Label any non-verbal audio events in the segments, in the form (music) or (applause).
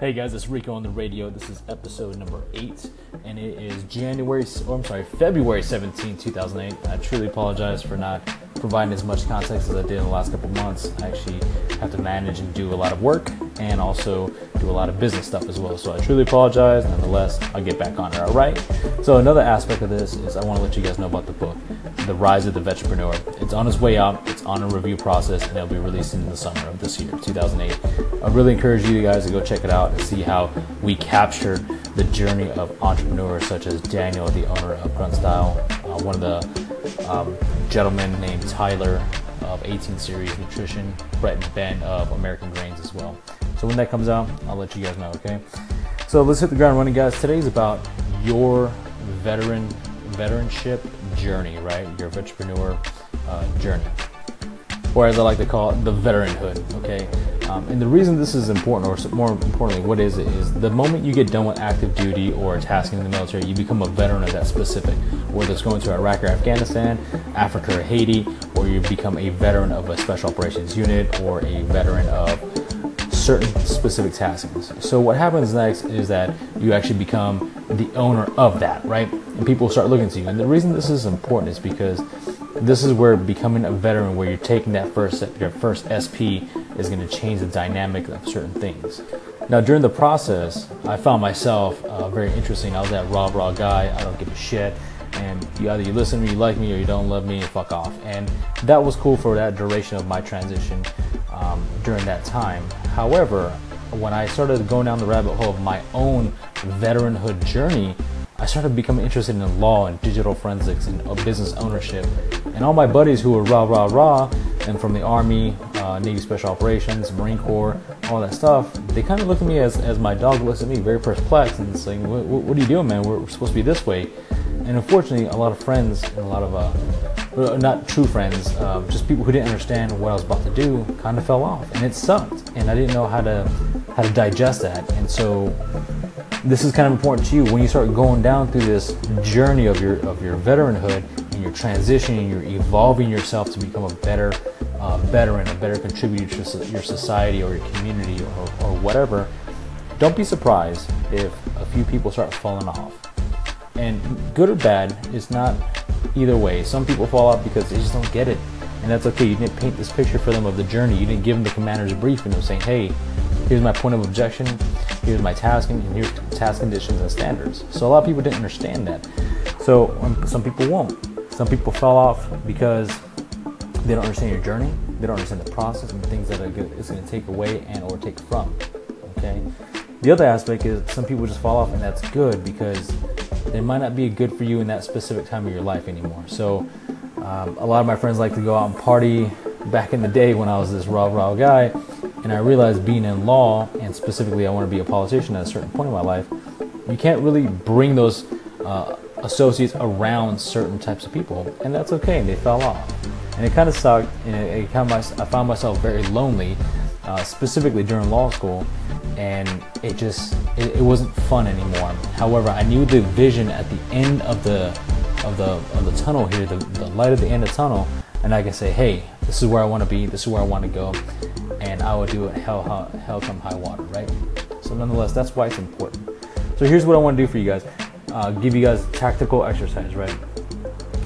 Hey guys, it's Rico on the radio. This is episode number eight, and it is January, or oh, I'm sorry, February 17, 2008. I truly apologize for not providing as much context as I did in the last couple months. I actually have to manage and do a lot of work and also do a lot of business stuff as well. So I truly apologize. Nonetheless, I'll get back on it. All right. So another aspect of this is I want to let you guys know about the book, The Rise of the Vetrepreneur. It's on its way out. It's on a review process, and it'll be released in the summer of this year, 2008. I really encourage you guys to go check it out and see how we captured the journey of entrepreneurs such as Daniel, the owner of Grunt Style, uh, one of the um, gentlemen named Tyler of 18 Series Nutrition, Brett and Ben of American Grains as well. So when that comes out, I'll let you guys know, okay? So let's hit the ground running, guys. Today's about your veteran veteranship journey, right? Your entrepreneur uh, journey, or as I like to call it, the veteranhood, okay? Um, and the reason this is important, or more importantly, what is it, is the moment you get done with active duty or tasking in the military, you become a veteran of that specific, whether it's going to Iraq or Afghanistan, Africa or Haiti, or you become a veteran of a special operations unit or a veteran of certain specific taskings. So what happens next is that you actually become the owner of that, right? And people start looking to you. And the reason this is important is because this is where becoming a veteran, where you're taking that first your first SP, is going to change the dynamic of certain things. Now, during the process, I found myself uh, very interesting. I was that raw, raw guy. I don't give a shit. And you either you listen to me, you like me, or you don't love me, fuck off. And that was cool for that duration of my transition um, during that time. However, when I started going down the rabbit hole of my own veteranhood journey, I started becoming interested in law and digital forensics and uh, business ownership. And all my buddies who were rah, rah, rah, and from the Army, uh, Navy Special Operations, Marine Corps, all that stuff, they kind of looked at me as, as my dog looks at me, very perplexed and saying, what, what, are you doing, man? We're, supposed to be this way. And unfortunately, a lot of friends and a lot of, uh, not true friends, uh, just people who didn't understand what I was about to do kind of fell off. And it sucked. And I didn't know how to, how to digest that. And so this is kind of important to you when you start going down through this journey of your of your veteranhood and you're transitioning, you're evolving yourself to become a better uh, veteran, a better contributor to your society or your community or, or whatever. Don't be surprised if a few people start falling off. And good or bad, it's not either way. Some people fall off because they just don't get it. And that's okay. You didn't paint this picture for them of the journey. You didn't give them the commander's brief and them saying, hey, here's my point of objection, here's my tasking, and here's task conditions and standards. So a lot of people didn't understand that. So um, some people won't. Some people fell off because they don't understand your journey, they don't understand the process and the things that are good it's going to take away and or take from. Okay. The other aspect is some people just fall off, and that's good because they might not be good for you in that specific time of your life anymore. So um, a lot of my friends like to go out and party. Back in the day when I was this raw, raw guy, and I realized being in law, and specifically I want to be a politician at a certain point in my life, you can't really bring those uh, associates around certain types of people, and that's okay. And they fell off, and it kind of sucked. And it, it kind of, I found myself very lonely, uh, specifically during law school, and it just it, it wasn't fun anymore. However, I knew the vision at the end of the of the of the tunnel here, the, the light at the end of the tunnel, and I can say, hey, this is where I want to be. This is where I want to go and I will do it hell, hell, come high water, right? So nonetheless, that's why it's important. So here's what I want to do for you guys. Uh, give you guys tactical exercise, right?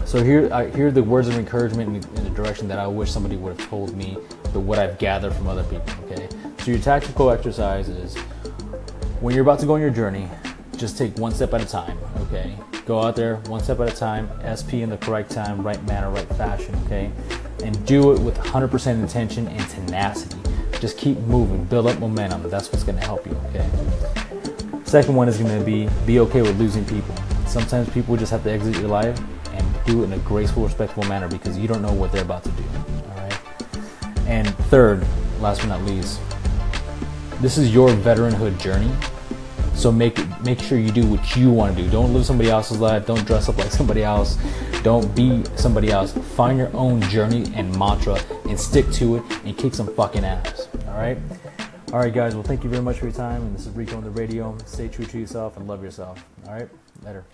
So here, I, here are the words of encouragement in, in the direction that I wish somebody would have told me, but what I've gathered from other people, okay? So your tactical exercise is when you're about to go on your journey, just take one step at a time, okay? Go out there one step at a time, SP in the correct time, right manner, right fashion, okay? And do it with 100% intention and tenacity. Just keep moving, build up momentum. That's what's gonna help you, okay? Second one is gonna be be okay with losing people. Sometimes people just have to exit your life and do it in a graceful, respectful manner because you don't know what they're about to do, all right? And third, last but not least, this is your veteranhood journey. So make make sure you do what you want to do. Don't live somebody else's life. Don't dress up like (laughs) somebody else. Don't be somebody else. Find your own journey and mantra and stick to it and kick some fucking ass. All right? All right, guys. Well, thank you very much for your time. And this is Rico on the radio. Stay true to yourself and love yourself. All right? Later.